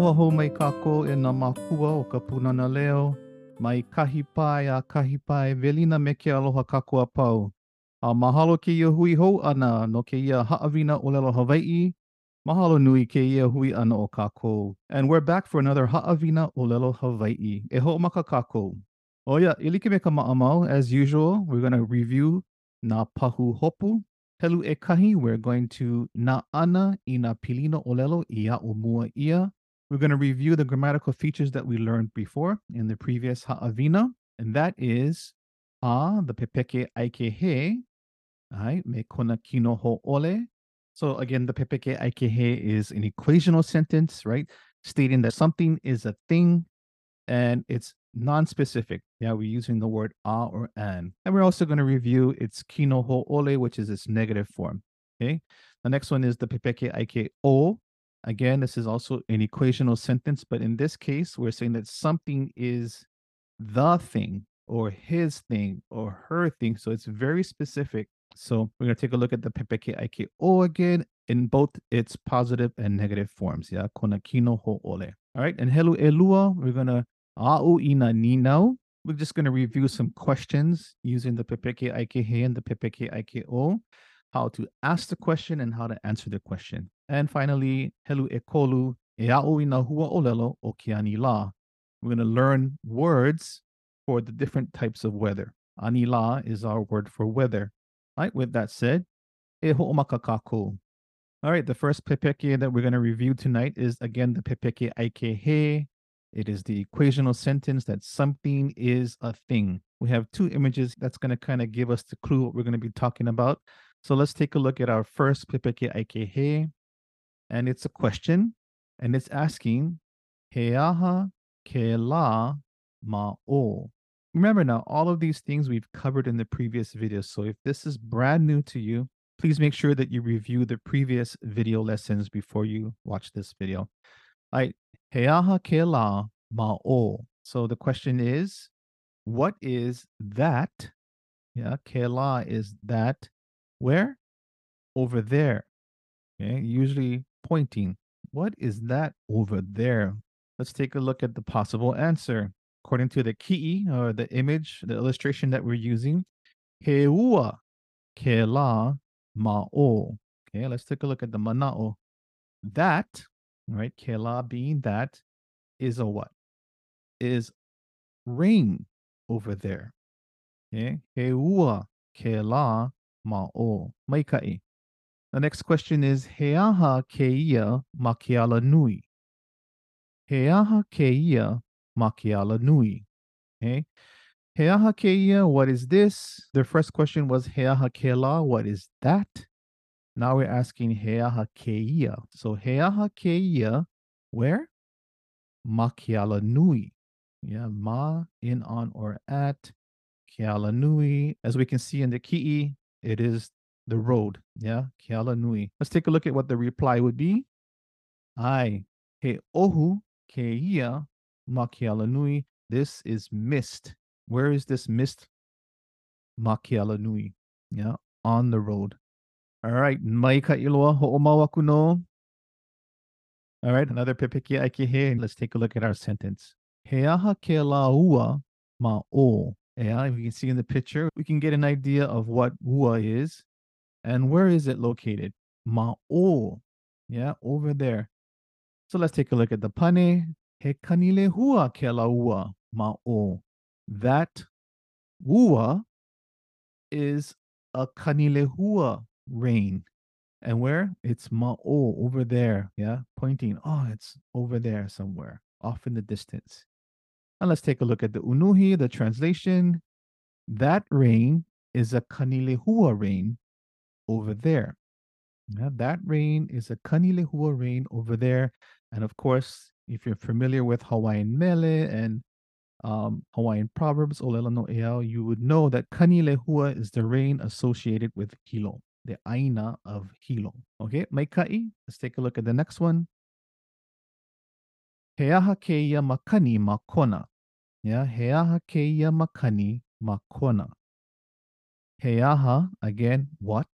Aloha ho mai kako e nā makua o ka punana leo. Mai kahi pai a kahi pai velina me ke aloha kako a pau. A mahalo ke ia hui hou ana no ke ia haawina o lelo Hawaii. Mahalo nui ke ia hui ana o kako. And we're back for another haawina o lelo Hawaii. E ho maka kako. Oh yeah, ilike me ka maamau. As usual, we're going to review nā pahu hopu. Helu e kahi, we're going to na ana i nā pilina olelo i a o mua ia. We're going to review the grammatical features that we learned before in the previous ha'avina, and that is a, the pepeke aike he, ai, me kona kino ho ole. So again, the pepeke aike he is an equational sentence, right? Stating that something is a thing and it's non-specific. Yeah, we're using the word a or an. And we're also going to review its kino ho ole, which is its negative form. Okay. The next one is the pepeke aike o, Again, this is also an equational sentence, but in this case, we're saying that something is the thing or his thing or her thing. So it's very specific. So we're going to take a look at the pepeke aike o again in both its positive and negative forms. Yeah, kona kino ho ole. All right, and helu elua, we're going to au ina ninau. We're just going to review some questions using the pepeke aike he and the pepeke aike o how to ask the question and how to answer the question. And finally, helu e kolu e a'u i hua olelo o ke la. We're going to learn words for the different types of weather. Anila is our word for weather. All right, with that said, e ho'omaka kako. All right, the first pepeke that we're going to review tonight is again the pepeke aike he. It is the equational sentence that something is a thing. We have two images that's going to kind of give us the clue what we're going to be talking about. So let's take a look at our first pepeke Aikehe. And it's a question, and it's asking, Heaha ke la ma o. Remember now, all of these things we've covered in the previous video. So if this is brand new to you, please make sure that you review the previous video lessons before you watch this video. All right, Heaha ke la ma o. So the question is, what is that? Yeah, ke la is that where? Over there. Okay, usually pointing. What is that over there? Let's take a look at the possible answer. According to the ki'i, or the image, the illustration that we're using, heua ke la ma'o. Okay, let's take a look at the mana'o. That, right, ke la being that, is a what? Is rain over there. Okay, heua ke la ma'o, maikai. The next question is Heaha keia makiala nui. Heaha keia makiala nui. Okay. Heaha keia, what is this? The first question was Heaha kela, what is that? Now we're asking Heaha keia. So Heaha keia, where? Makiala nui. Yeah, ma, in, on, or at. Kiala nui. As we can see in the ki'i, it is the road. Yeah. Keala Nui. Let's take a look at what the reply would be. Ai. He ohu keia ma Keala Nui. This is mist. Where is this mist? Ma Keala Nui. Yeah. On the road. All right. Mai ka iloa ho'omawaku no. All right. Another pepeke aike he. Let's take a look at our sentence. He aha ke la ua ma o. Yeah, you can see in the picture, we can get an idea of what Ua is and where is it located? Ma'o. Yeah, over there. So let's take a look at the pane. He kanile hua ke la ua ma'o. That ua is a kanile hua rain. And where? It's ma'o over there. Yeah, pointing. Oh, it's over there somewhere, off in the distance. And let's take a look at the Unuhi, the translation. That rain is a Kanilehua rain over there. Yeah, that rain is a Kanilehua rain over there. And of course, if you're familiar with Hawaiian mele and um, Hawaiian proverbs, Olela no Eau, you would know that Kanilehua is the rain associated with Hilo, the Aina of Hilo. Okay, Maikai, let's take a look at the next one. Heaha keia makani makona. Yeah, heaha keia makani makona. Heaha, again, what?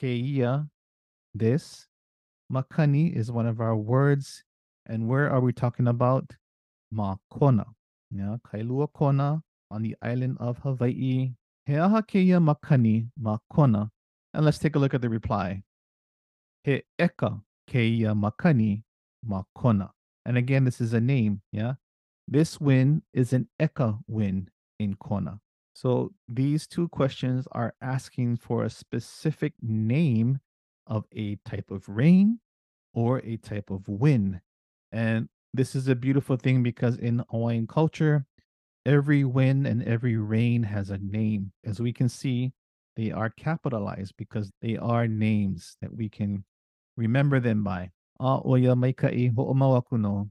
Keia, this. Makani is one of our words And where are we talking about? Makona. Yeah, Kailua Kona on the island of Hawaii. He aha keia makani makona. And let's take a look at the reply. He eka keia makani makona. And again, this is a name. Yeah. This wind is an eka wind in Kona. So these two questions are asking for a specific name of a type of rain or a type of wind. And this is a beautiful thing because in Hawaiian culture, every wind and every rain has a name. As we can see, they are capitalized because they are names that we can remember them by. A oya mai ka'i ho'omawaku no.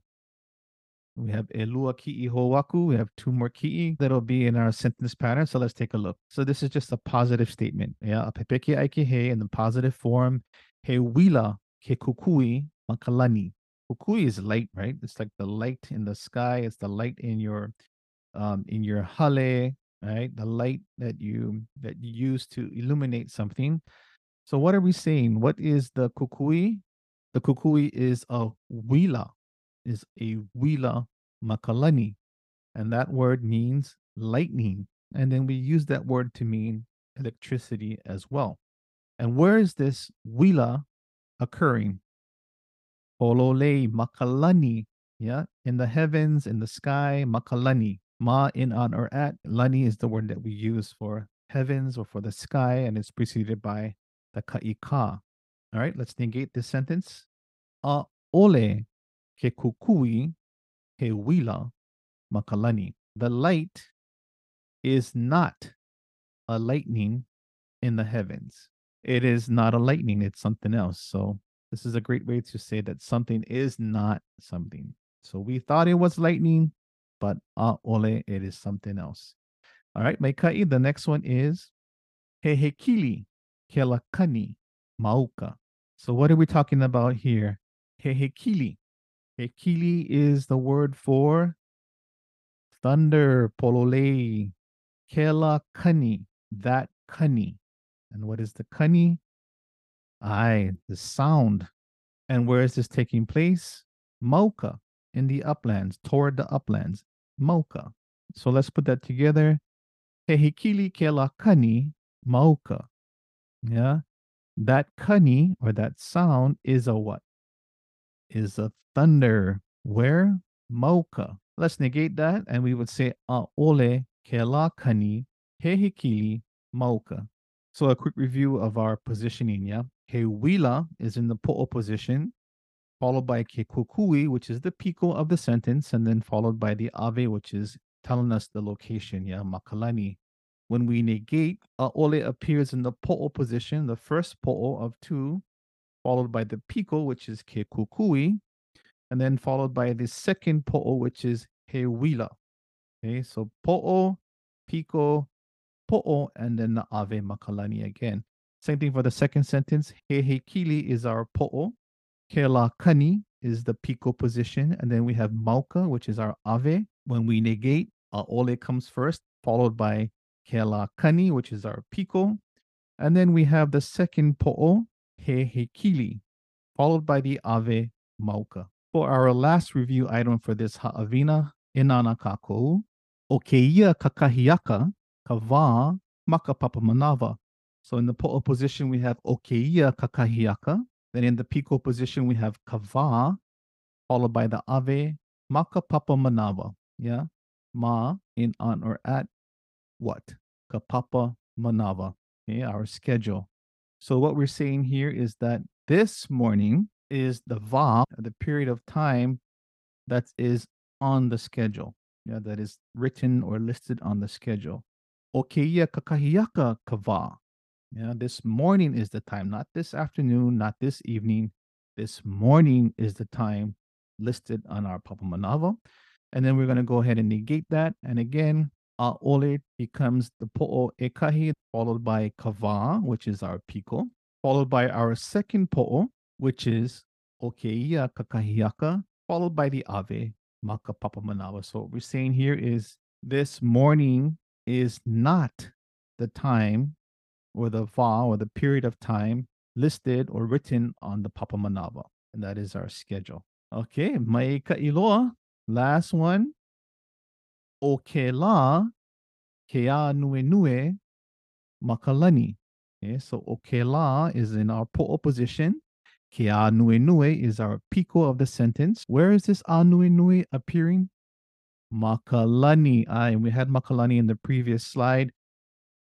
We have elua ki'i ho'owaku. We have two more ki'i that'll be in our sentence pattern. So let's take a look. So this is just a positive statement. Yeah, a pepeke aike he in the positive form. He wila ke kukui makalani. Kukui is light, right? It's like the light in the sky. It's the light in your um in your hale, right? The light that you that you use to illuminate something. So what are we saying? What is the kukui? The kukui is a wila, is a wila makalani. And that word means lightning. And then we use that word to mean electricity as well. And where is this wila occurring? Polole makalani. Yeah, in the heavens, in the sky, makalani. Ma in on or at. Lani is the word that we use for heavens or for the sky, and it's preceded by the ka'ika. All right, let's negate this sentence. A ole ke kukui he wila makalani. The light is not a lightning in the heavens. It is not a lightning, it's something else. So this is a great way to say that something is not something. So we thought it was lightning, but a ole, it is something else. All right, Maikai, the next one is Hehekili Kelakani Mauka. So what are we talking about here? Hehekili. Hekili is the word for thunder, pololei, kela kani, that kani. And what is the kani? Aye, the sound. And where is this taking place? Mauka, in the uplands, toward the uplands. Mauka. So let's put that together. Hehikili kela kani mauka. Yeah. That kani or that sound is a what? Is a thunder. Where? Mauka. Let's negate that and we would say Aole ole kela kani hehikili mauka. So a quick review of our positioning, yeah. Hewila is in the po'o position, followed by kekukui, which is the piko of the sentence, and then followed by the ave, which is telling us the location, yeah, makalani. When we negate, aole appears in the po'o position, the first po'o of two, followed by the piko, which is kekukui, and then followed by the second po'o, which is hewila. Okay, so po'o, piko, po'o, and then the ave makalani again. Same thing for the second sentence. He he kili is our po'o. Ke la kani is the piko position. And then we have mauka, which is our ave. When we negate, uh, ole comes first, followed by ke la kani, which is our piko. And then we have the second po'o, he he kili, followed by the ave mauka. For our last review item for this ha'avina, inana kako, o ke ia kakahiaka, kava maka papa manava. So in the po'o position, we have okeia kakahiaka. Then in the piko position, we have kava, followed by the ave, maka papa manava. Yeah. Ma in on or at what? Kapapa manava. Okay, our schedule. So what we're saying here is that this morning is the va, the period of time that is on the schedule. Yeah, that is written or listed on the schedule. Okeia kakahiaka kava. Yeah, this morning is the time, not this afternoon, not this evening. This morning is the time listed on our Papa Manava. And then we're going to go ahead and negate that. And again, uh, ole becomes the po'o ekahi, followed by kava, which is our piko, followed by our second po'o, which is okeia kakahiaka, followed by the ave, maka papa manava. So what we're saying here is this morning is not the time or the va or the period of time listed or written on the Papa Manava. And that is our schedule. Okay, mai ka iloa. Last one. O ke la, ke a nue nue, makalani. Okay, so o ke la is in our po'o position. Ke a nue nue is our piko of the sentence. Where is this a nue nue appearing? Makalani. Ah, and we had makalani in the previous slide.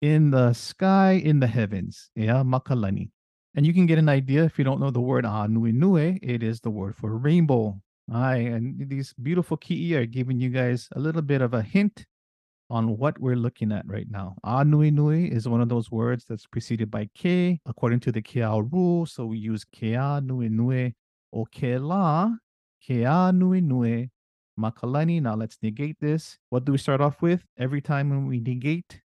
In the sky, in the heavens. Yeah, makalani. And you can get an idea if you don't know the word a nui nue, it is the word for rainbow. Aye, and these beautiful ki'i are giving you guys a little bit of a hint on what we're looking at right now. Anui nui is one of those words that's preceded by ke, according to the keao rule. So we use kea nui nui o ke la, kea nui nui, makalani. Now let's negate this. What do we start off with? Every time when we negate,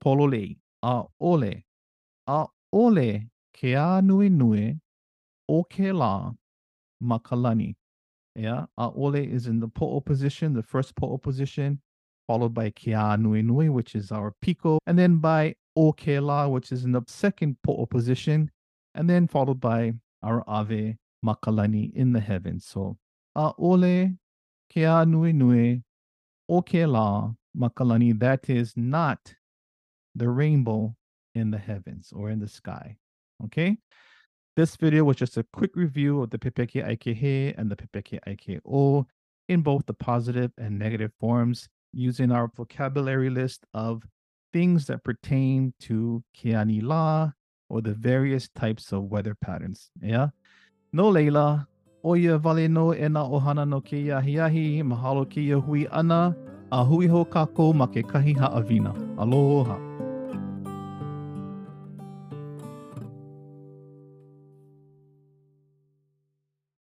polole, a ole, a ole ke a nui nui o ke la makalani. Yeah, a ole is in the po'o position, the first po'o position, followed by ke a nui nui, which is our piko, and then by o ke la, which is in the second po'o position, and then followed by our ave makalani in the heavens. So a ole ke a nui nui o ke la makalani, that is not the rainbow in the heavens or in the sky. Okay. This video was just a quick review of the Pepeke Aikehe and the Pepeke Aikeo in both the positive and negative forms using our vocabulary list of things that pertain to Keani La or the various types of weather patterns. Yeah. No leila, oia vale no e na ohana no ke yahi mahalo ke hui ana, a hui ho kako ma ke kahi haawina. Aloha.